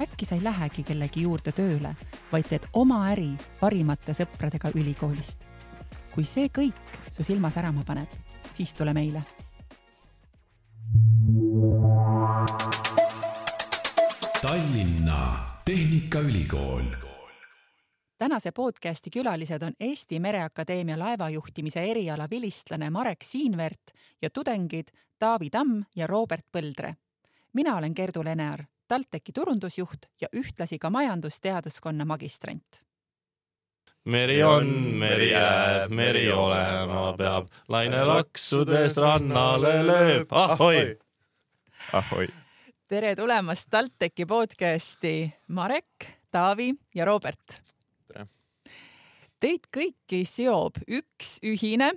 äkki sa ei lähegi kellegi juurde tööle, vaid teed oma äri parimate sõpradega ülikoolist. kui see kõik su silma särama paneb, siis tule meile. Tallinna Tehnikaülikool tänase podcasti külalised on Eesti Mereakadeemia laevajuhtimise eriala vilistlane Marek Siinvert ja tudengid Taavi Tamm ja Robert Põldre. mina olen Gerdu Lenear TalTechi turundusjuht ja ühtlasi ka majandusteaduskonna magistrant. meri on, meri jääb, meri olema peab, laine laksudes rannale lööb, ahoi! ahoi! tere tulemast TalTechi podcasti, Marek, Taavi ja Robert. tere! Teid kõiki seob üks ühine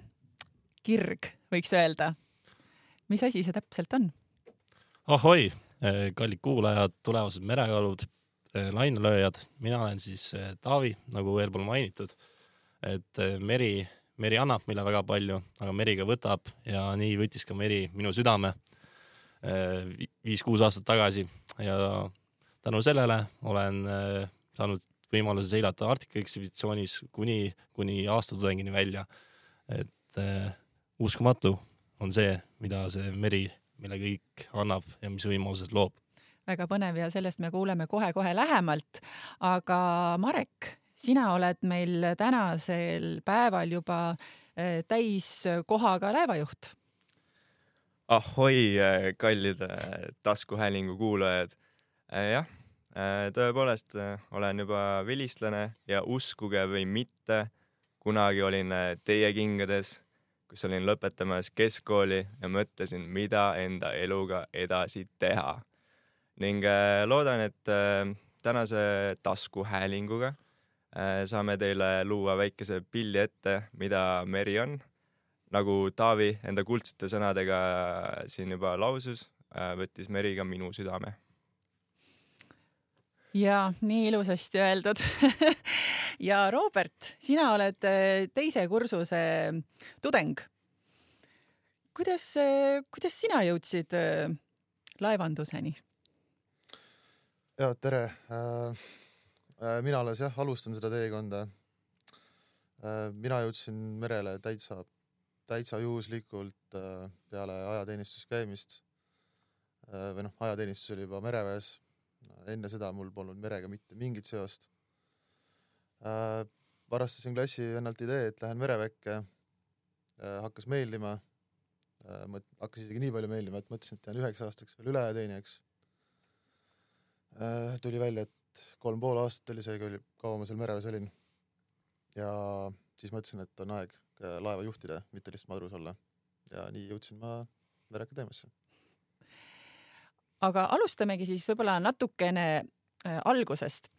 kirg, võiks öelda. mis asi see täpselt on? ahoi, kallid kuulajad, tulevased merekalud, eh, lainelööjad, mina olen siis eh, Taavi, nagu eelpool mainitud. et meri, meri annab meile väga palju, aga meri ka võtab ja nii võttis ka meri minu südame viis-kuus aastat tagasi ja tänu sellele olen saanud võimaluse seilata Arktika ekspeditsioonis kuni, kuni aastatudengini välja. et uskumatu on see, mida see meri mille kõik annab ja mis võimalused loob. väga põnev ja sellest me kuuleme kohe-kohe lähemalt. aga Marek, sina oled meil tänasel päeval juba eh, täiskohaga laevajuht. ahoi, eh, kallid eh, taskuhäälingu kuulajad. jah, tõepoolest olen juba vilistlane ja uskuge või mitte, kunagi olin teie kingades kus olin lõpetamas keskkooli ja mõtlesin, mida enda eluga edasi teha. ning äh, loodan, et äh, tänase taskuhäälinguga äh, saame teile luua väikese pildi ette, mida meri on. nagu Taavi enda kuldsete sõnadega siin juba lausus, võttis meri ka minu südame ja nii ilusasti öeldud ja Robert, sina oled äh, teise kursuse tudeng. kuidas, äh, kuidas sina jõudsid äh, laevanduseni? ja tere. mina alles jah, alustan seda teekonda. mina jõudsin merele täitsa, täitsa juhuslikult peale ajateenistuses käimist. või noh, ajateenistus oli juba mereväes enne seda mul polnud merega mitte mingit seost äh,. varastasin klassivennalt idee, et lähen mereväkke äh,. hakkas meeldima äh,. hakkas isegi nii palju meeldima, et mõtlesin, et jään üheks aastaks veel ülejääteenijaks äh,. tuli välja, et kolm pool aastat oli see, kui kaua ma seal mereväes olin. ja siis mõtlesin, et on aeg laeva juhtida, mitte lihtsalt madrus olla. ja nii jõudsin ma Mereakadeemiasse aga alustamegi siis võib-olla natukene äh, algusest.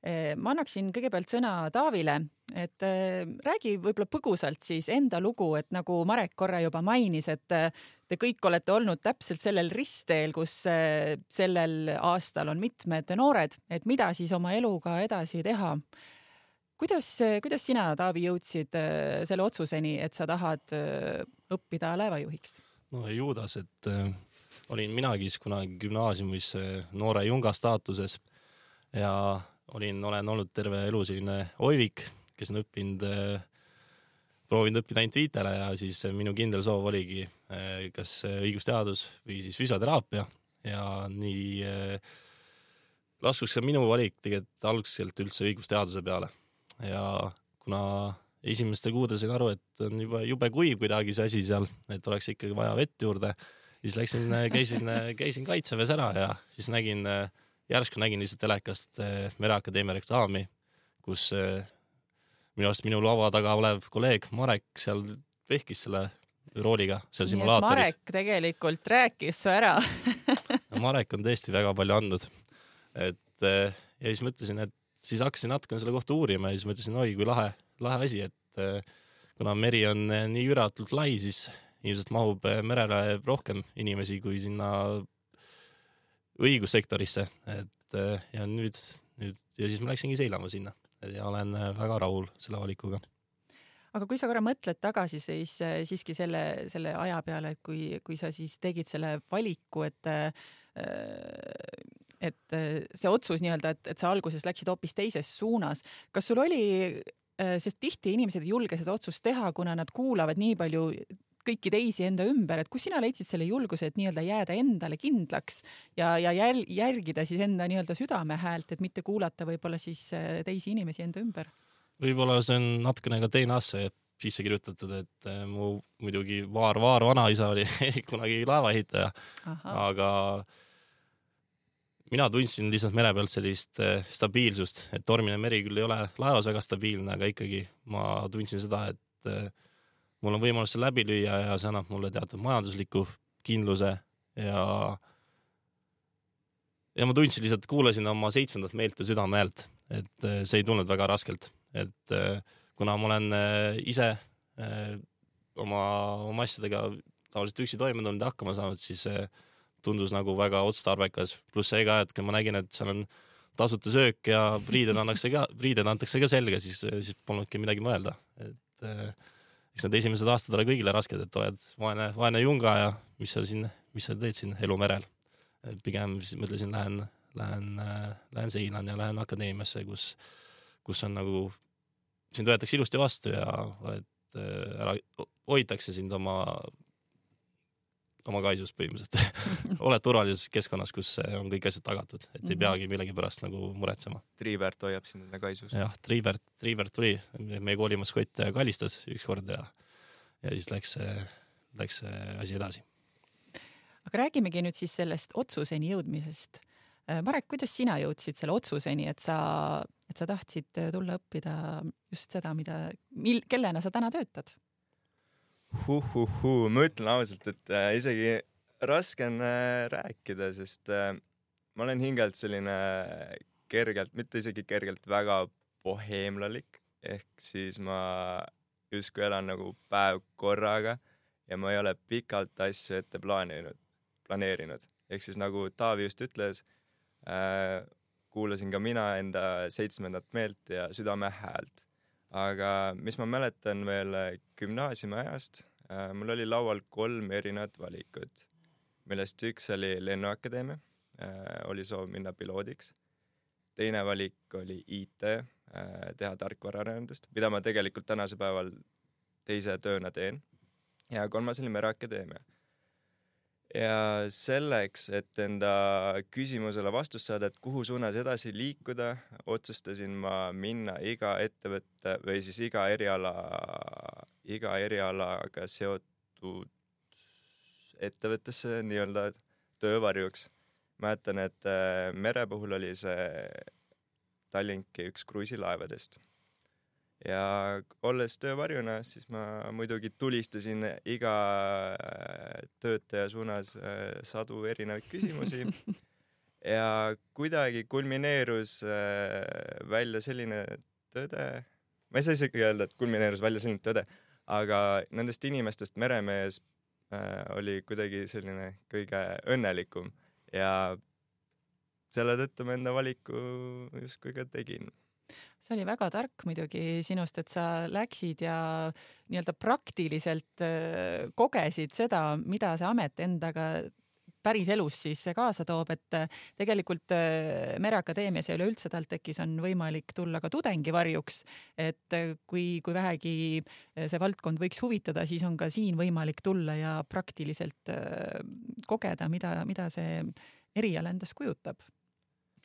Äh, ma annaksin kõigepealt sõna Taavile, et äh, räägi võib-olla põgusalt siis enda lugu, et nagu Marek korra juba mainis, et te kõik olete olnud täpselt sellel ristteel, kus sellel aastal on mitmed noored, et mida siis oma eluga edasi teha. kuidas, kuidas sina, Taavi, jõudsid selle otsuseni, et sa tahad õppida laevajuhiks? no ju tas, et olin minagi siis kunagi gümnaasiumis noore junga staatuses ja olin, olen olnud terve elu selline oivik, kes on õppinud, proovinud õppida ainult viitele ja siis minu kindel soov oligi kas õigusteadus või siis füsioteraapia. Ja nii laskus ka minu valik tegelikult algselt üldse õigusteaduse peale. Ja kuna esimestel kuudel sain aru, et on juba jube kuiv kuidagi see asi seal, et oleks ikkagi vaja vett juurde siis läksin, käisin, käisin kaitseväes ära ja siis nägin, järsku nägin lihtsalt telekast eh, Mereakadeemia reklaami, kus eh, minu arust minu laua taga olev kolleeg Marek seal vehkis selle rooliga seal simulaatoris. Marek tegelikult rääkis su ära Marek on tõesti väga palju andnud. et eh, ja siis mõtlesin, et siis hakkasin natukene selle kohta uurima ja siis mõtlesin, oi kui lahe, lahe asi, et kuna meri on nii üüratult lai, siis ilmselt mahub merele rohkem inimesi kui sinna õigussektorisse, et äh, ja nüüd, nüüd ja siis ma läksingi seilama sinna ja olen äh, väga rahul selle valikuga. aga kui sa korra mõtled tagasi siis äh, siiski selle, selle aja peale, et kui, kui sa siis tegid selle valiku, et et see otsus nii-öelda, et, et sa alguses läksid hoopis teises suunas, kas sul oli, sest tihti inimesed ei julge seda otsust teha, kuna nad kuulavad nii palju kõiki teisi enda ümber, et kus sina leidsid selle julguse, et nii-öelda jääda endale kindlaks ja, ja jäl, järgida siis enda nii-öelda südame häält, et mitte kuulata võib-olla siis äh, teisi inimesi enda ümber? võib-olla see on natukene ka DNA-sse sisse kirjutatud, et äh, mu muidugi vaar-vaar vanaisa oli kunagi laevaehitaja, aga mina tundsin lihtsalt mere pealt sellist äh, stabiilsust, et tormine meri küll ei ole laevas väga stabiilne, aga ikkagi ma tundsin seda, et mul on võimalus seal läbi lüüa ja see annab mulle teatud majandusliku kindluse ja ja ma tundsin lihtsalt, kuulasin oma seitsmendat meelt ja südame häält, et äh, see ei tulnud väga raskelt, et äh, kuna ma olen äh, ise oma, oma asjadega tavaliselt üksi toime tulnud ja hakkama saanud, siis tundus nagu väga otstarbekas, pluss see ka, et kui ma nägin, et seal on tasuta söök ja riided annakse ka, riided antakse ka selga, siis, siis polnudki midagi mõelda, et äh, eks need esimesed aastad ole kõigile rasked, et oled vaene, vaene junga ja mis sa siin, mis sa teed siin elu merel. pigem siis mõtlesin, lähen, lähen, lähen seilan ja lähen akadeemiasse, kus, kus on nagu, sind võetakse ilusti vastu ja oled äh, ära, hoitakse sind oma, oma kaisus põhimõtteliselt. oled turvalises keskkonnas, kus on kõik asjad tagatud, et ei Mhm. peagi millegi pärast nagu muretsema. Triivert hoiab sind enda kaisus. jah, Triivert, Triivert tuli, meie kooli maskott kallistas ükskord ja, ja siis läks, läks see asi edasi. aga räägimegi nüüd siis sellest otsuseni jõudmisest. Marek, kuidas sina jõudsid selle otsuseni, et sa, et sa tahtsid tulla õppida just seda, mida, mil, kellena sa täna töötad? Huhhuhuu, ma ütlen ausalt, et äh, isegi raske on äh, rääkida, sest äh, ma olen hingelt selline kergelt, mitte isegi kergelt, väga boheemlalik, ehk siis ma justkui elan nagu päev korraga ja ma ei ole pikalt asju ette plaaninud, planeerinud. ehk siis nagu Taavi just ütles äh,, kuulasin ka mina enda seitsmendat meelt ja südame häält. Aga mis ma mäletan veel äh, gümnaasiumi ajast äh,, mul oli laual kolm erinevat valikut, millest üks oli Lennuakadeemia äh,, oli soov minna piloodiks. teine valik oli IT teha tarkvaraarendust, mida ma tegelikult tänasel päeval teise tööna teen. ja kolmas oli Mereakadeemia. Ja selleks, et enda küsimusele vastust saada, et kuhu suunas edasi liikuda, otsustasin ma minna iga ettevõtte või siis iga eriala, iga erialaga seotud ettevõttesse nii-öelda töövarjuks. mäletan, et äh, mere puhul oli see Tallinki üks kruiisilaevadest. Ja olles töövarjuna, siis ma muidugi tulistasin iga äh, töötaja suunas äh, sadu erinevaid küsimusi. Ja kuidagi kulmineerus äh, välja selline tõde, ma ei saa isegi öelda, et kulmineerus välja selline tõde, aga nendest inimestest meremees oli kuidagi selline kõige õnnelikum. Ja selle tõttu ma enda valiku justkui ka tegin. See oli väga tark muidugi sinust, et sa läksid ja nii-öelda praktiliselt äh, kogesid seda, mida see amet endaga päriselus siis kaasa toob, et äh, tegelikult äh, Mereakadeemias ja üleüldse TalTechis on võimalik tulla ka tudengivarjuks, et kui, kui vähegi äh, see valdkond võiks huvitada, siis on ka siin võimalik tulla ja praktiliselt kogeda, mida, mida see eriala endast kujutab.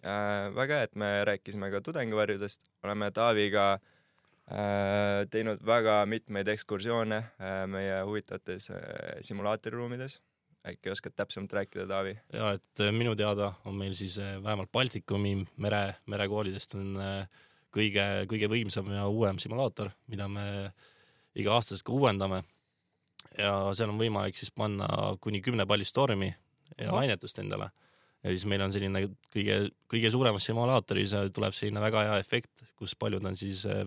äh,. väga hea, et me rääkisime ka tudengivarjudest, oleme Taaviga äh, teinud väga mitmeid ekskursioone äh, meie huvitavates äh, simulaatoriruumides. äkki oskad täpsemalt rääkida, Taavi? ja et äh, minu teada on meil siis äh, vähemalt Baltikumi mere, merekoolidest on äh, kõige, kõige võimsam ja uuem simulaator, mida me iga-aastaselt ka uuendame. ja seal on võimalik siis panna kuni kümne palli stormi ja Ahah. lainetust endale. Ja siis meil on selline kõige, kõige suuremas simulaatoris äh, tuleb selline väga hea efekt, kus paljud on siis äh,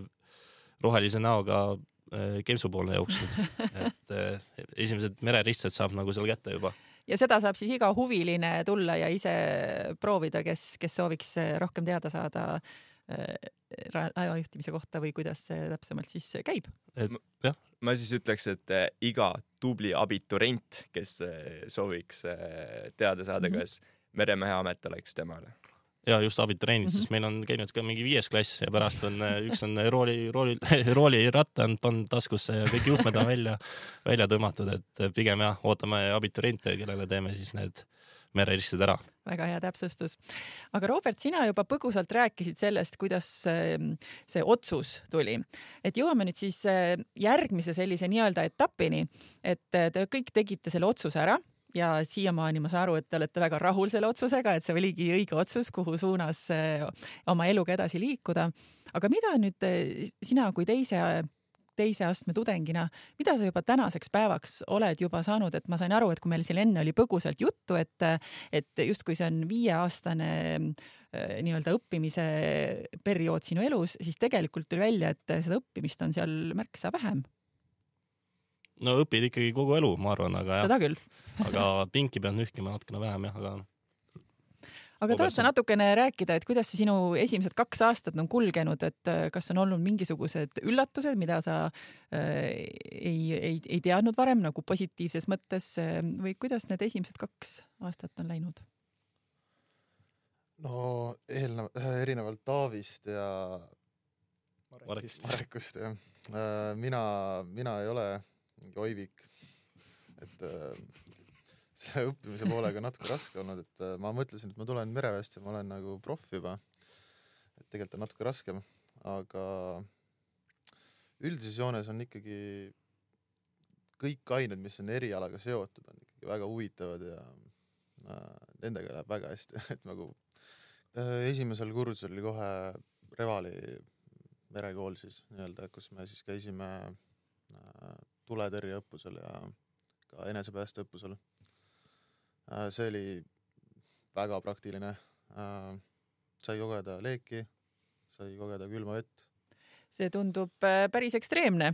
rohelise näoga äh, Kempsu poole jooksnud, et esimesed mereristsed saab nagu seal kätte juba. ja seda saab siis iga huviline tulla ja ise proovida, kes, kes sooviks rohkem teada saada äh, laevajuhtimise kohta või kuidas see täpsemalt siis käib. ma siis ütleks, et iga tubli abiturient, kes sooviks teada saada, Mhm. kas meremehe amet oleks temale. ja just abiturendid, sest meil on käinud ka mingi viies klass ja pärast on äh, üks on rooli, rooli, rooliratta on pannud taskusse ja kõik juhtmed on välja, välja tõmmatud, et pigem jah, ootame abituriente, kellele teeme siis need mereristsed ära. väga hea täpsustus. aga Robert, sina juba põgusalt rääkisid sellest, kuidas äh, see otsus tuli, et jõuame nüüd siis äh, järgmise sellise nii-öelda etapini, et äh, te kõik tegite selle otsuse ära ja siiamaani ma saan aru, et te olete väga rahul selle otsusega, et see oligi õige otsus, kuhu suunas äh, oma eluga edasi liikuda. aga mida nüüd äh, sina kui teise teise astme tudengina, mida sa juba tänaseks päevaks oled juba saanud, et ma sain aru, et kui meil siin enne oli põgusalt juttu, et et justkui see on viieaastane äh, nii-öelda õppimise periood sinu elus, siis tegelikult tuli välja, et seda õppimist on seal märksa vähem. No õpid ikkagi kogu elu, ma arvan, aga jah, seda küll. aga pinki pead nühkima natukene vähem jah, aga aga tahad sa natukene rääkida, et kuidas see sinu esimesed kaks aastat on kulgenud, et äh, kas on olnud mingisugused üllatused, mida sa äh, ei, ei, ei teadnud varem nagu positiivses mõttes äh, või kuidas need esimesed kaks aastat on läinud? no eelnev, erinevalt Taavist ja Marekist. Marekust jah, mina, mina ei ole mingi oivik, et äh, see õppimise poolega natuke raske olnud, et äh, ma mõtlesin, et ma tulen mereväest ja ma olen nagu proff juba. et tegelikult on natuke raskem, aga üldises joones on ikkagi kõik ained, mis on erialaga seotud, on ikkagi väga huvitavad ja äh, nendega läheb väga hästi, et nagu esimesel kursusel oli kohe Revali merekool siis nii-öelda, kus me siis käisime tuletõrjeõppusel ja ka enesepäästeõppusel äh,. see oli väga praktiline äh,. sai kogeda leeki, sai kogeda külma vett. see tundub äh, päris ekstreemne.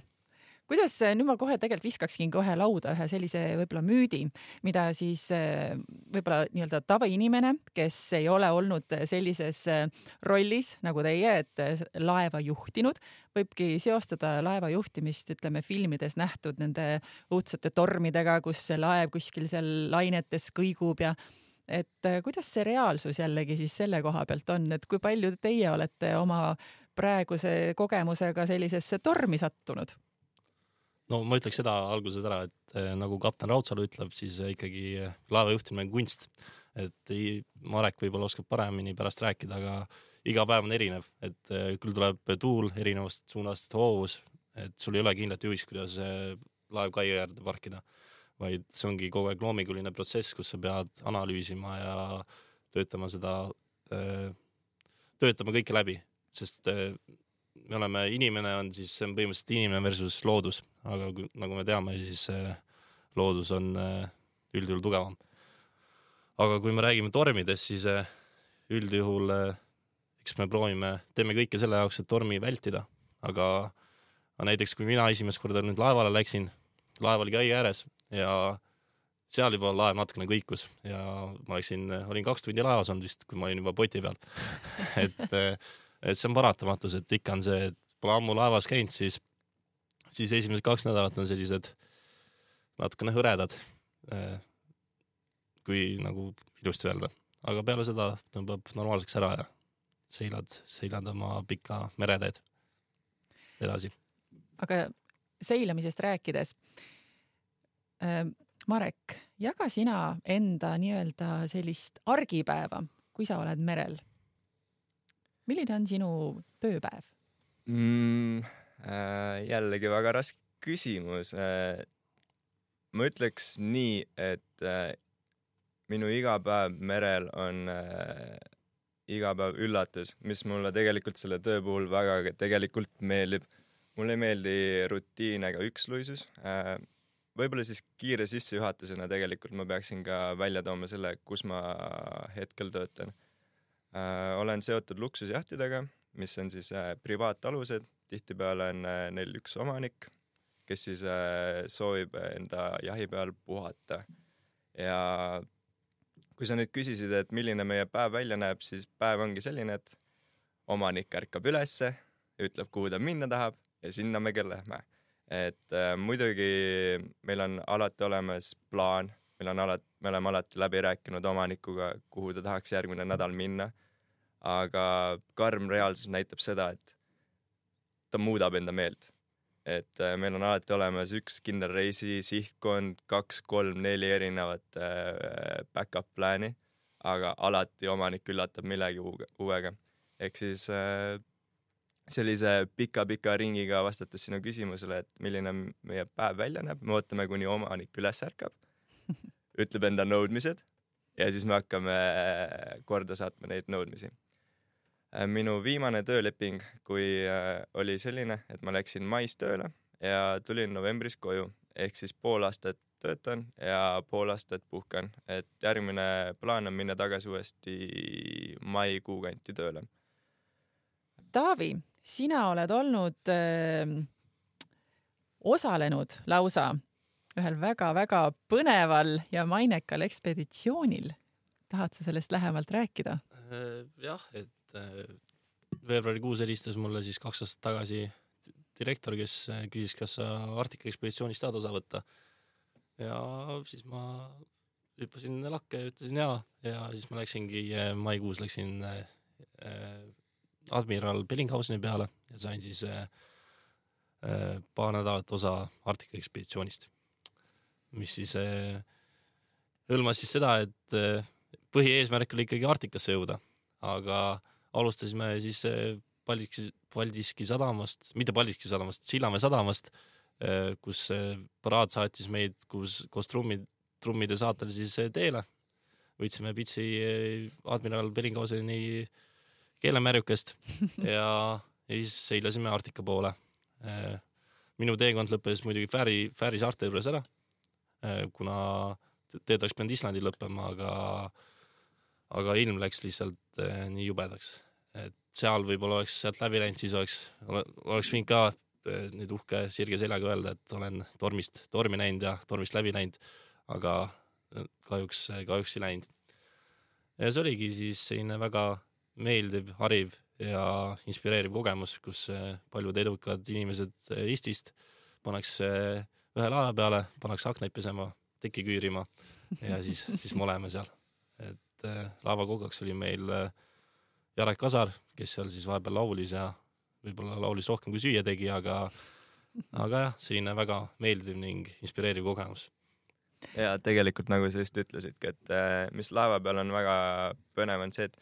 kuidas, nüüd ma kohe tegelikult viskakski kohe lauda ühe sellise võib-olla müüdi, mida siis äh, võib-olla nii-öelda tavainimene, kes ei ole olnud sellises äh, rollis nagu teie, et äh, laeva juhtinud, võibki seostada laeva juhtimist, ütleme filmides nähtud nende õudsate tormidega, kus see laev kuskil seal lainetes kõigub ja et äh, kuidas see reaalsus jällegi siis selle koha pealt on, et kui palju teie olete oma praeguse kogemusega sellisesse tormi sattunud? No ma ütleks seda alguses ära, et eh, nagu kapten Raudsalu ütleb, siis eh, ikkagi eh, laeva juhtimine on kunst. et Marek võib-olla oskab paremini pärast rääkida, aga iga päev on erinev, et küll tuleb tuul erinevast suunast, hoovus, et sul ei ole kindlat juhist, kuidas laev kai äärde parkida, vaid see ongi kogu aeg loominguline protsess, kus sa pead analüüsima ja töötama seda, töötama kõike läbi, sest me oleme, inimene on siis, see on põhimõtteliselt inimene versus loodus, aga nagu me teame, siis äh, loodus on äh, üldjuhul tugevam. aga kui me räägime tormidest, siis äh, üldjuhul eks me proovime, teeme kõike selle jaoks, et tormi vältida, aga, aga näiteks kui mina esimest korda nüüd laevale läksin, laev oli kai ääres ja seal juba laev natukene kõikus ja ma läksin, olin kaks tundi laevas olnud vist, kui ma olin juba poti peal et et see on paratamatus, et ikka on see, et pole ammu laevas käinud, siis, siis esimesed kaks nädalat on sellised natukene hõredad. kui nagu ilusti öelda, aga peale seda tõmbab normaalseks ära ja seilad, seilad oma pikka mereteed edasi. aga seilamisest rääkides. Marek, jaga sina enda nii-öelda sellist argipäeva, kui sa oled merel. milline on sinu tööpäev? mm,? Äh, jällegi väga raske küsimus äh,. ma ütleks nii, et äh, minu igapäev merel on äh, igapäev üllatus, mis mulle tegelikult selle töö puhul väga tegelikult meeldib. mulle ei meeldi rutiin ega üksluisus võib-olla siis kiire sissejuhatusena tegelikult ma peaksin ka välja tooma selle, kus ma hetkel töötan olen seotud luksusjahtidega mis on siis privaatalused, tihtipeale on äh, neil üks omanik, kes siis äh, soovib enda jahi peal puhata ja kui sa nüüd küsisid, et milline meie päev välja näeb, siis päev ongi selline, et omanik ärkab ülesse, ütleb, kuhu ta minna tahab ja sinna me ka lähme. et äh, muidugi meil on alati olemas plaan, meil on alati, me oleme alati läbi rääkinud omanikuga, kuhu ta tahaks järgmine nädal minna. aga karm reaalsus näitab seda, et ta muudab enda meelt. et äh, meil on alati olemas üks kindel reisi sihtkond, kaks, kolm, neli erinevat äh, back-up plaani, aga alati omanik üllatab millegi uuega. ehk siis äh, sellise pika-pika ringiga vastates sinu küsimusele, et milline meie päev välja näeb, me ootame, kuni omanik üles ärkab, ütleb enda nõudmised ja siis me hakkame korda saatma neid nõudmisi. Minu viimane tööleping, kui äh, oli selline, et ma läksin mais tööle ja tulin novembris koju, ehk siis pool aastat töötan ja pool aastat puhkan, et järgmine plaan on minna tagasi uuesti maikuu kanti tööle Taavi, sina oled olnud äh, osalenud lausa ühel väga-väga põneval ja mainekal ekspeditsioonil. tahad sa sellest lähemalt rääkida? Äh, jah, et äh, veebruarikuus helistas mulle siis kaks aastat tagasi direktor, kes äh, küsis, kas sa Arktika ekspeditsioonist tahad osa võtta. ja siis ma hüppasin lakke ja ütlesin jaa. Ja siis ma läksingi maikuus läksin admiral Bellinghauseni peale ja sain siis paar nädalat osa Arktika ekspeditsioonist, mis siis hõlmas siis seda, et põhieesmärk oli ikkagi Arktikasse jõuda, aga alustasime siis Paldiski, Paldiski sadamast, mitte Paldiski sadamast, Sillamäe sadamast, kus paraad saatis meid koos, koos trummid, trummide saatel siis teele. võtsime pitsi admiral Bellinghauseni keelemärjukest ja, ja siis seilasime Arktika poole. minu teekond lõppes muidugi Fääri, Fääri saarte juures ära, kuna teed oleks pidanud Islandil lõppema, aga aga ilm läks lihtsalt nii jubedaks, et seal võib-olla oleks sealt läbi läinud, siis oleks, oleks võinud ka eh, nüüd uhke sirge seljaga öelda, et olen tormist, tormi näinud ja tormist läbi läinud, aga eh, kahjuks, kahjuks ei läinud. ja see oligi siis selline väga meeldiv, hariv ja inspireeriv kogemus, kus eh, paljud edukad inimesed Eestist pannakse ühe laeva peale, pannakse aknaid pesema, tekki küürima ja siis, siis me oleme seal. et laevakogaks oli meil Jarek Kasar, kes seal siis vahepeal laulis ja võib-olla laulis rohkem kui süüa tegi, aga aga jah, selline väga meeldiv ning inspireeriv kogemus ja tegelikult nagu sa just ütlesidki, et mis laeva peal on väga põnev, on see, et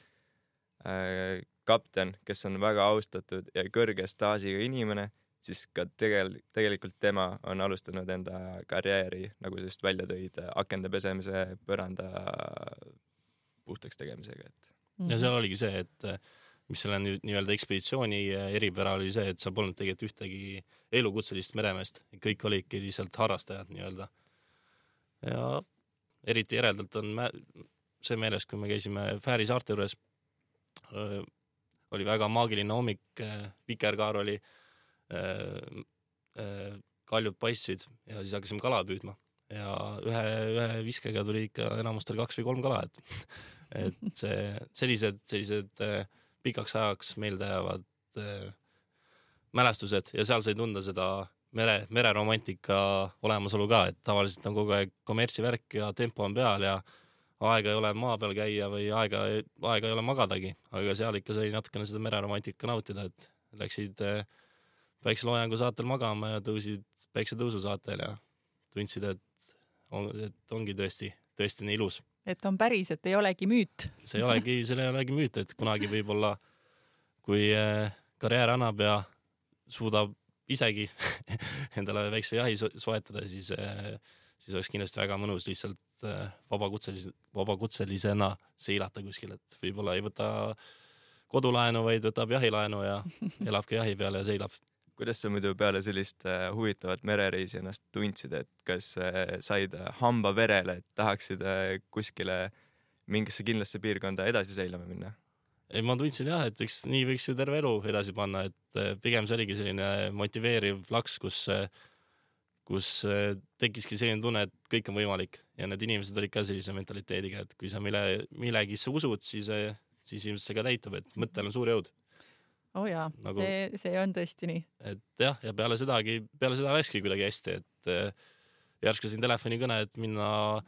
äh, kapten, kes on väga austatud ja kõrge staažiga inimene, siis ka tegel-, tegelikult tema on alustanud enda karjääri, nagu sa just välja tõid, akende pesemise, põranda puhtaks tegemisega, et. Ja seal oligi see, et mis selle nüüd nii-öelda ekspeditsiooni eripära oli see, et seal polnud tegelikult ühtegi elukutselist meremeest, kõik olidki lihtsalt harrastajad nii-öelda. ja eriti eredalt on see meeles, kui me käisime Fääri saarte juures oli väga maagiline hommik, vikerkaar oli, kaljud paistsid ja siis hakkasime kala püüdma. Ja ühe, ühe viskega tuli ikka enamustel kaks või kolm kala, et, et see, sellised, sellised pikaks ajaks meeldejäävad mälestused ja seal sai tunda seda mere, mereromantika olemasolu ka, et tavaliselt on kogu aeg kommertsivärk ja tempo on peal ja aega ei ole maa peal käia või aega, aega ei ole magadagi, aga seal ikka sai natukene seda mereromantika nautida, et läksid päikseloojangu saatel magama ja tõusid päiksetõusu saatel ja tundsid, et on, et ongi tõesti, tõesti nii ilus. Et on päris, et ei olegi müüt. see ei olegi, see ei olegi müüt, et kunagi võib-olla, kui karjäär annab ja suudab isegi endale väikse jahi soetada, siis siis oleks kindlasti väga mõnus lihtsalt vabakutselise, vabakutselisena seilata kuskil, et võib-olla ei võta kodulaenu, vaid võtab jahilaenu ja elab ka jahi peal ja seilab. Kuidas sa muidu peale sellist huvitavat merereisi ennast tundsid, et kas said hamba verele, et tahaksid kuskile mingisse kindlasse piirkonda edasi seilama minna? ei, ma tundsin jah, et võiks, nii võiks ju terve elu edasi panna, et pigem see oligi selline motiveeriv plaks, kus, kus tekkiski selline tunne, et kõik on võimalik ja need inimesed olid ka sellise mentaliteediga, et kui sa mille, millegisse usud, siis, siis ilmselt see ka täitub, et mõttel on suur jõud. Oo oh jaa Nagu- see, see on tõesti nii. et jah, ja peale sedagi, peale seda läkski kuidagi hästi, et eh, järsku sain telefonikõne, et minna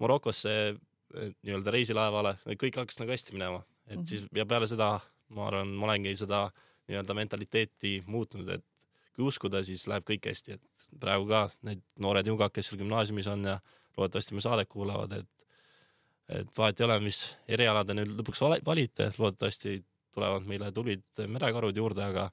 Marokosse eh, nii-öelda reisilaevale, kõik hakkas nagu hästi minema, et Mhm. siis ja peale seda ma arvan, ma olengi seda nii-öelda mentaliteeti muutnud, et kui uskuda, siis läheb kõik hästi, et praegu ka need noored jungad, kes seal gümnaasiumis on ja loodetavasti me saadet kuulavad, et et vahet ei ole, mis eriala te nüüd lõpuks vali- valite, loodetavasti tulevad meile tublid merekarud juurde, aga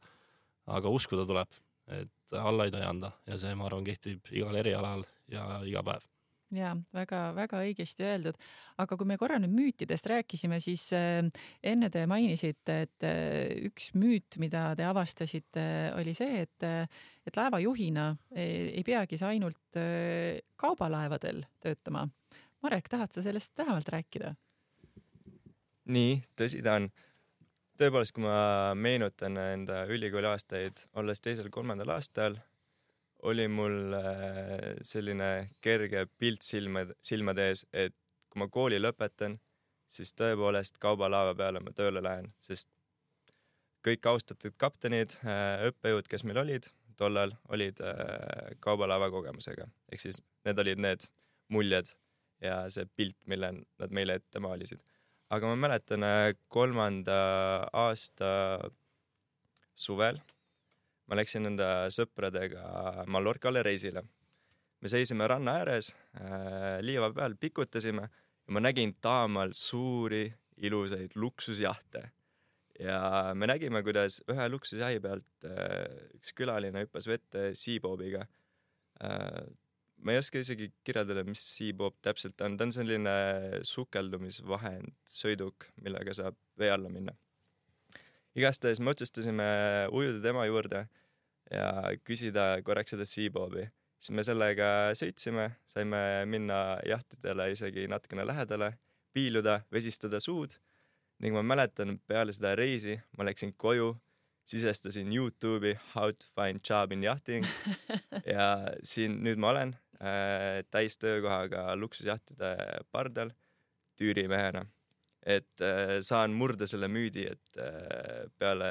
aga uskuda tuleb, et alla ei tohi anda ja see, ma arvan, kehtib igal erialal ja iga päev. ja väga-väga õigesti öeldud. aga kui me korra nüüd müütidest rääkisime, siis äh, enne te mainisite, et äh, üks müüt, mida te avastasite, oli see, et, et laevajuhina ei, ei peagi sa ainult äh, kaubalaevadel töötama. Marek, tahad sa sellest lähemalt rääkida? nii, tõsi ta on. Tõepoolest, kui ma meenutan enda ülikooli aastaid, olles teisel-kolmandal aastal, oli mul äh, selline kerge pilt silmad, silmade ees, et kui ma kooli lõpetan, siis tõepoolest kaubalaeva peale ma tööle lähen, sest kõik austatud kaptenid, õppejõud, kes meil olid tollal, olid äh, kaubalaeva kogemusega. ehk siis need olid need muljed ja see pilt, mille nad meile ette maalisid aga ma mäletan kolmanda aasta suvel ma läksin enda sõpradega Mallorcale reisile. me seisime ranna ääres äh, liiva peal, pikutasime ja ma nägin taamal suuri ilusaid luksusjahte. ja me nägime, kuidas ühe luksusjahi pealt äh, üks külaline hüppas vette Seabobiga äh, ma ei oska isegi kirjeldada, mis Seabob täpselt on, ta on selline sukeldumisvahend, sõiduk, millega saab vee alla minna. igastahes me otsustasime ujuda tema juurde ja küsida korraks seda Seabobi. siis me sellega sõitsime, saime minna jahtidele isegi natukene lähedale, piiluda, vesistada suud ning ma mäletan, peale seda reisi ma läksin koju sisestasin Youtube'i How to find job in yachting ja siin nüüd ma olen täistöökohaga luksusjahtide pardal tüürimehena. et äh, saan murda selle müüdi, et äh, peale,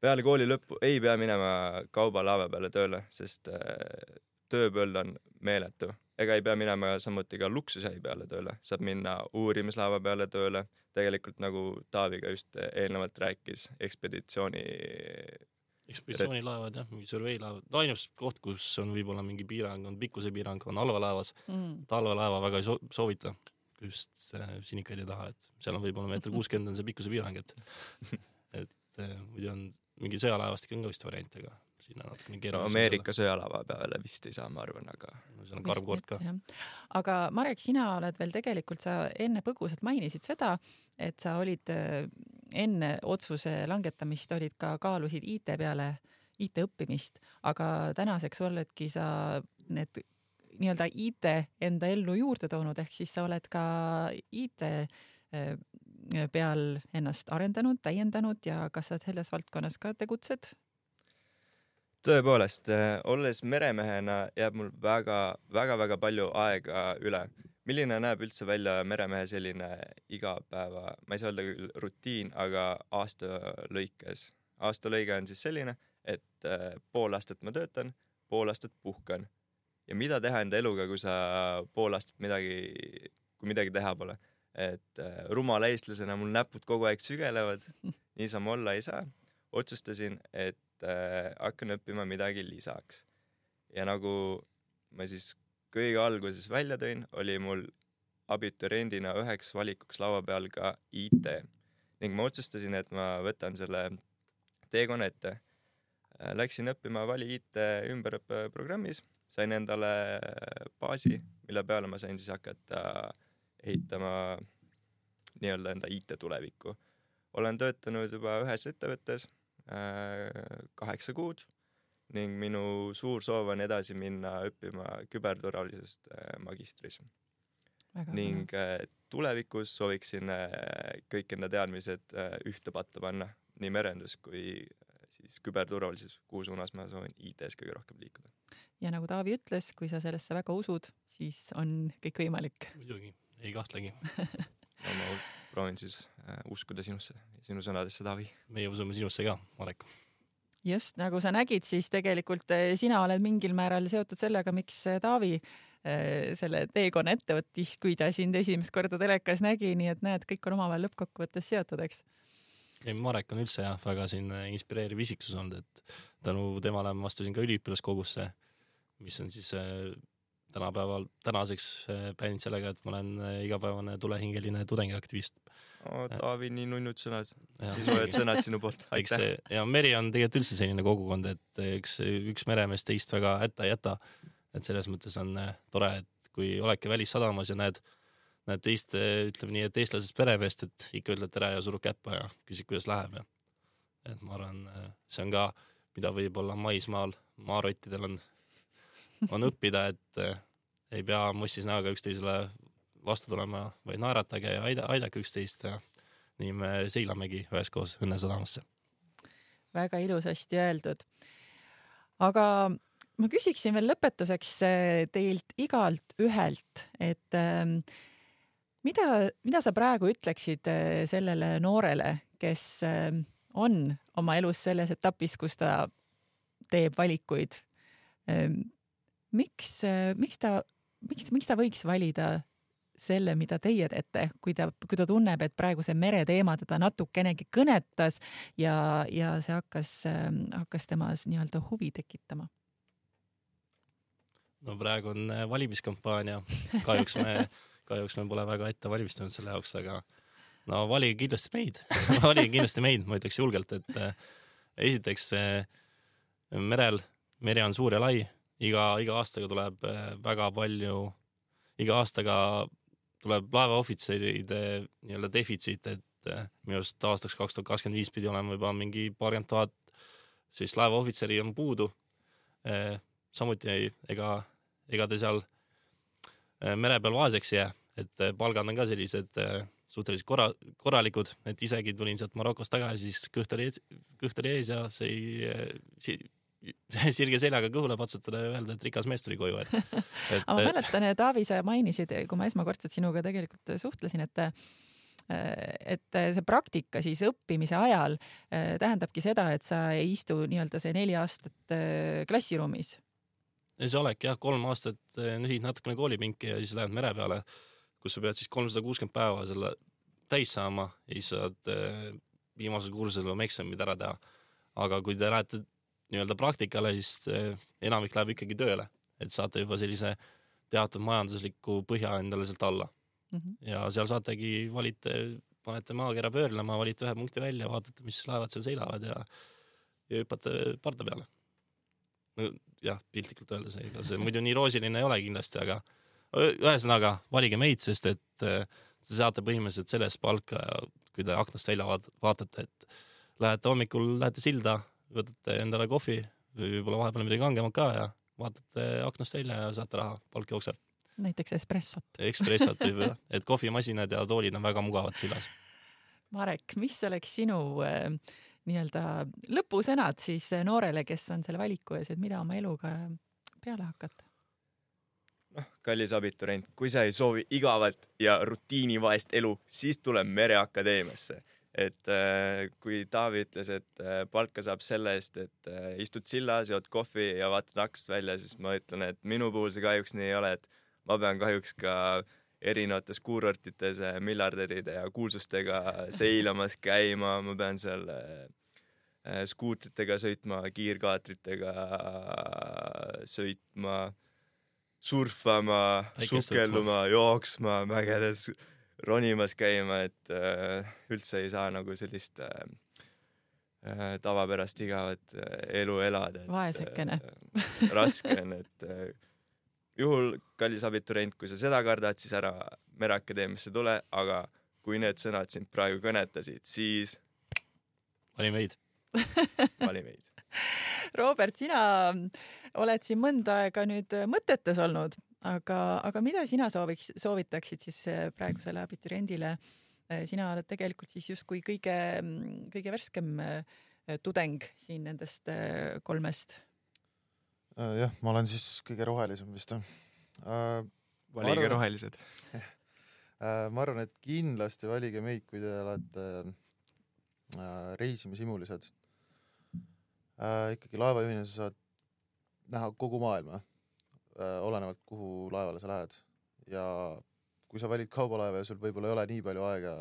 peale kooli lõppu ei pea minema kaubalaeva peale tööle, sest äh, tööpõld on meeletu. ega ei pea minema samuti ka luksusjahi peale tööle, saab minna uurimislaeva peale tööle, tegelikult nagu Taavi ka just eelnevalt rääkis, ekspeditsiooni ekspeditsioonilaevad jah, mingi surveilaevad, no ainus koht, kus on võib-olla mingi piirang, on pikkuse piirang, on allveelaevas. Mm. allveelaeva väga ei so- soovita just äh, sinikaid ei taha, et seal on võib-olla meeter kuuskümmend on see pikkuse piirang, et et äh, muidu on mingi sõjalaevastik on ka vist variant, aga sinna natukene no keerulisem. Ameerika sõjalava peale vist ei saa, ma arvan, aga seal on karv kord ka. aga Marek, sina oled veel tegelikult, sa enne põgusalt mainisid seda, et sa olid äh, enne otsuse langetamist olid ka kaalusid IT peale, IT õppimist, aga tänaseks oledki sa need nii-öelda IT enda ellu juurde toonud, ehk siis sa oled ka IT äh, peal ennast arendanud, täiendanud ja kas sa selles valdkonnas ka tegutsed? tõepoolest, olles meremehena jääb mul väga-väga-väga palju aega üle. Milline näeb üldse välja meremehe selline igapäeva, ma ei saa öelda küll rutiin, aga aasta lõikes. aasta lõige on siis selline, et äh, pool aastat ma töötan, pool aastat puhkan. ja mida teha enda eluga, kui sa pool aastat midagi, kui midagi teha pole. et äh, rumala eestlasena mul näpud kogu aeg sügelevad, niisama olla ei saa. otsustasin, et äh, hakkan õppima midagi lisaks. ja nagu ma siis kõige alguses välja tõin, oli mul abituriendina üheks valikuks laua peal ka IT ning ma otsustasin, et ma võtan selle teekonna ette. Läksin õppima Vali IT ümberõppeprogrammis, sain endale baasi, mille peale ma sain siis hakata ehitama nii-öelda enda IT tulevikku. olen töötanud juba ühes ettevõttes kaheksa kuud ning minu suur soov on edasi minna õppima küberturvalisust äh, magistris. ning äh, tulevikus sooviksin äh, kõik enda teadmised ühte patta panna, nii merendus kui siis küberturvalisus, kuhu suunas ma soovin IT-s kõige rohkem liikuda. ja nagu Taavi ütles, kui sa sellesse väga usud, siis on kõik võimalik. muidugi, ei kahtlegi. no ma proovin siis uskuda sinusse, sinu sõnadesse, Taavi. meie usume sinusse ka, Marek. Just nagu sa nägid, siis tegelikult eh, sina oled mingil määral seotud sellega, miks eh, Taavi eh, selle teekonna ette võttis, kui ta sind esimest korda telekas nägi, nii et näed, kõik on omavahel lõppkokkuvõttes seotud, eks. Ei, Marek on üldse jah, väga selline inspireeriv isiksus olnud, et tänu temale ma astusin ka üliõpilaskogusse, mis on siis tänapäeval, tänaseks äh, pärinud sellega, et ma olen äh, igapäevane tulehingeline tudengiaktivist. Taavi, nii nunnud sõnad, nii soojad sõnad sinu poolt, aitäh. ja meri on tegelikult üldse selline kogukond, et eks üks meremees teist väga hätta ei jäta. et selles mõttes on äh, tore, et kui oledki välissadamas ja näed, näed teist, äh, ütleme nii, et eestlasest peremeest, et ikka ütled tere ja surud käppa ja küsid, kuidas läheb ja et ma arvan, see on ka, mida võib-olla maismaal maarottidel on, on õppida, et äh, ei pea mossis näoga üksteisele vastu tulema, vaid naeratage ja aida, aidake üksteist ja nii me seilamegi üheskoos Õnnesadamasse. väga ilusasti öeldud. aga ma küsiksin veel lõpetuseks eh, teilt igalt ühelt, et ähm, mida, mida sa praegu ütleksid eh, sellele noorele, kes ähm, on oma elus selles etapis, kus ta teeb valikuid ähm,? Miks, miks ta, miks, miks ta võiks valida selle, mida teie teete, kui ta, kui ta tunneb, et praegu see mereteema teda natukenegi kõnetas ja, ja see hakkas äh,, hakkas temas nii-öelda huvi tekitama? no praegu on äh, valimiskampaania, kahjuks me, kahjuks me pole väga ette valmistunud selle jaoks, aga no valige kindlasti meid. Valige kindlasti meid, ma ütleks julgelt, et äh, esiteks äh, merel, meri on suur ja lai, iga, iga aastaga tuleb äh, väga palju, iga aastaga tuleb laevaohvitseride nii-öelda defitsiit, et äh, minu arust aastaks kaks tuhat kakskümmend viis pidi olema juba mingi paarkümmend tuhat siis laevaohvitseri on puudu. samuti ei, ega, ega te seal äh, mere peal vaeseks ei jää, et äh, palgad on ka sellised suhteliselt korra, korralikud, et isegi tulin sealt Marokost tagasi, siis kõht oli kõht oli ees ja see ei sirge seljaga kõhule patsutada ja öelda, et rikas mees tuli koju, et, et. aga ma mäletan, Taavi, sa mainisid, kui ma esmakordselt sinuga tegelikult suhtlesin, et et see praktika siis õppimise ajal tähendabki seda, et sa ei istu nii-öelda see neli aastat klassiruumis. see olek jah, kolm aastat nühid natukene koolipinki ja siis lähed mere peale, kus sa pead siis kolmsada kuuskümmend päeva selle täis saama ja siis saad viimasel kursusel oma eksamid ära teha. aga kui te lähete nii-öelda praktikale, siis enamik läheb ikkagi tööle, et saate juba sellise teatud majandusliku põhja endale sealt alla mm. -hmm. ja seal saategi, valite, panete maakera pöörlema, valite ühe punkti välja, vaatate, mis laevad seal seilavad ja, ja hüppate parda peale. no jah, piltlikult öeldes, ega see muidu nii roosiline ei ole kindlasti, aga ühesõnaga valige meid, sest et te saate põhimõtteliselt selle eest palka ja kui te aknast välja vaatate, et lähete hommikul, lähete silda, võtate endale kohvi või võib-olla vahepeal midagi kangemat ka ja vaatate aknast välja ja saate raha, palk jookseb näiteks espressot. Espressot võib-olla, et kohvimasinad ja toolid on väga mugavad sillas. Marek, mis oleks sinu äh, nii-öelda lõpusõnad siis noorele, kes on selle valiku ees, et mida oma eluga peale hakata? noh, kallis abiturient, kui sa ei soovi igavat ja rutiinivaest elu, siis tule Mereakadeemiasse. Et äh, kui Taavi ütles, et äh, palka saab selle eest, et äh, istud sillas, jood kohvi ja vaatad aknast välja, siis ma ütlen, et minu puhul see kahjuks nii ei ole, et ma pean kahjuks ka erinevates kuurortites miljardäride ja kuulsustega seilamas käima, ma pean seal skuutritega sõitma, kiirkaatritega sõitma, surfama, sukelduma, jooksma, mägedes ronimas käima, et äh, üldse ei saa nagu sellist äh, tavapärast igavat elu elada. vaesekene. raske on, et juhul, kallis abiturient, kui sa seda kardad, siis ära Mereakadeemiasse tule, aga kui need sõnad sind praegu kõnetasid, siis vali meid. Vali meid. Robert, sina oled siin mõnda aega nüüd mõtetes olnud, aga, aga mida sina sooviks, soovitaksid siis äh, praegusele abituriendile? sina oled tegelikult siis justkui kõige, kõige värskem tudeng siin nendest kolmest. jah, ma olen siis kõige rohelisem vist jah valige arvan, rohelised äh, ma arvan, et kindlasti valige meid, kui te olete äh, reisimishimulised. Äh, ikkagi laevajuhina sa saad näha kogu maailma, olenevalt kuhu laevale sa lähed. Ja kui sa valid kaubalaeva ja sul võib-olla ei ole nii palju aega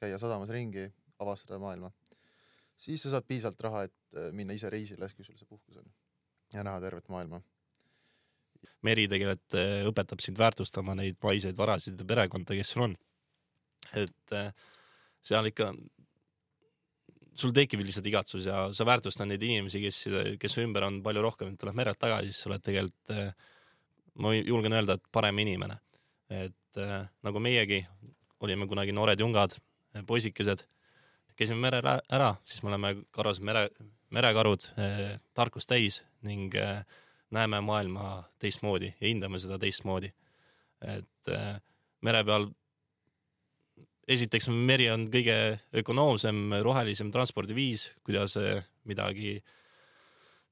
käia sadamas ringi, avastada maailma, siis sa saad piisavalt raha, et minna ise reisile, kui sul see puhkus on. Ja näha tervet maailma. Meri tegelikult äh, õpetab sind väärtustama neid maiseid varasid ja perekonda, kes sul on. et äh, seal ikka, sul tekib lihtsalt igatsus ja sa väärtustad neid inimesi, kes, kes su ümber on palju rohkem, tuleb merelt tagasi, siis sa oled tegelikult, äh, ma julgen öelda, et parem inimene. et nagu meiegi olime kunagi noored jungad, poisikesed, käisime merel ära, siis me oleme karvased mere, merekarud, tarkust täis ning näeme maailma teistmoodi ja hindame seda teistmoodi. et mere peal esiteks meri on kõige ökonoomsem, rohelisem transpordiviis, kuidas äh, midagi,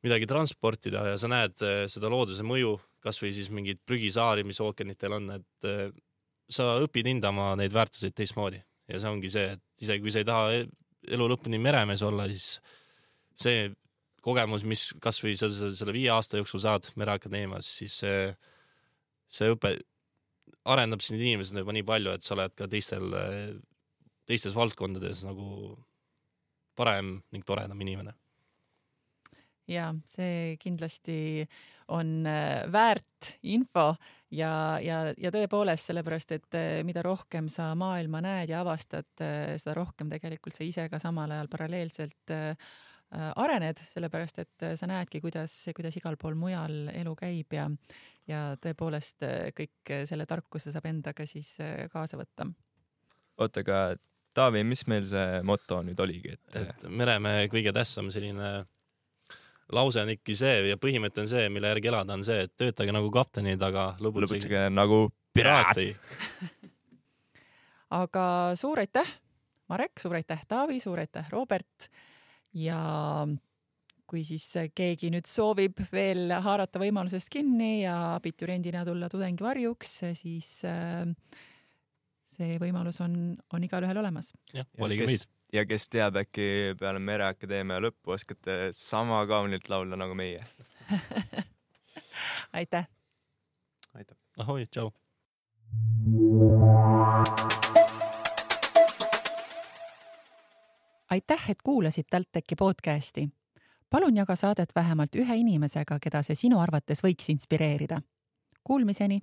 midagi transportida ja sa näed äh, seda looduse mõju, kasvõi siis mingeid prügisaari, mis ookeanitel on, et äh, sa õpid hindama neid väärtuseid teistmoodi. Ja see ongi see, et isegi kui sa ei taha elu lõpuni meremees olla, siis see kogemus, mis kasvõi sa selle viie aasta jooksul saad Mereakadeemias, siis see, see õpe arendab sind inimesena juba nii palju, et sa oled ka teistel, teistes valdkondades nagu parem ning toredam inimene. ja see kindlasti on äh, väärt info ja, ja, ja tõepoolest sellepärast, et äh, mida rohkem sa maailma näed ja avastad, äh, seda rohkem tegelikult sa ise ka samal ajal paralleelselt arened, sellepärast et sa näedki, kuidas, kuidas igal pool mujal elu käib ja, ja tõepoolest äh, kõik selle tarkuse saab endaga siis kaasa võtta. oota, aga Taavi, mis meil see moto nüüd oligi, et? et meremehe kõige tähtsam selline lause on ikkagi see ja põhimõte on see, mille järgi elada, on see, et töötage nagu kaptenid, aga lõbutsege nagu piraat aga suur aitäh, Marek, suur aitäh, Taavi, suur aitäh, Robert ja kui siis keegi nüüd soovib veel haarata võimalusest kinni ja abituriendina tulla tudengivarjuks, siis äh, see võimalus on, on igalühel olemas. jah, valige meid. ja kes teab, äkki peale Mereakadeemia lõppu oskate sama kaunilt laulda nagu meie aitäh! aitäh! ahoi, tšau! aitäh, et kuulasid TalTechi podcasti. Palun jaga saadet vähemalt ühe inimesega, keda see sinu arvates võiks inspireerida. Kuulmiseni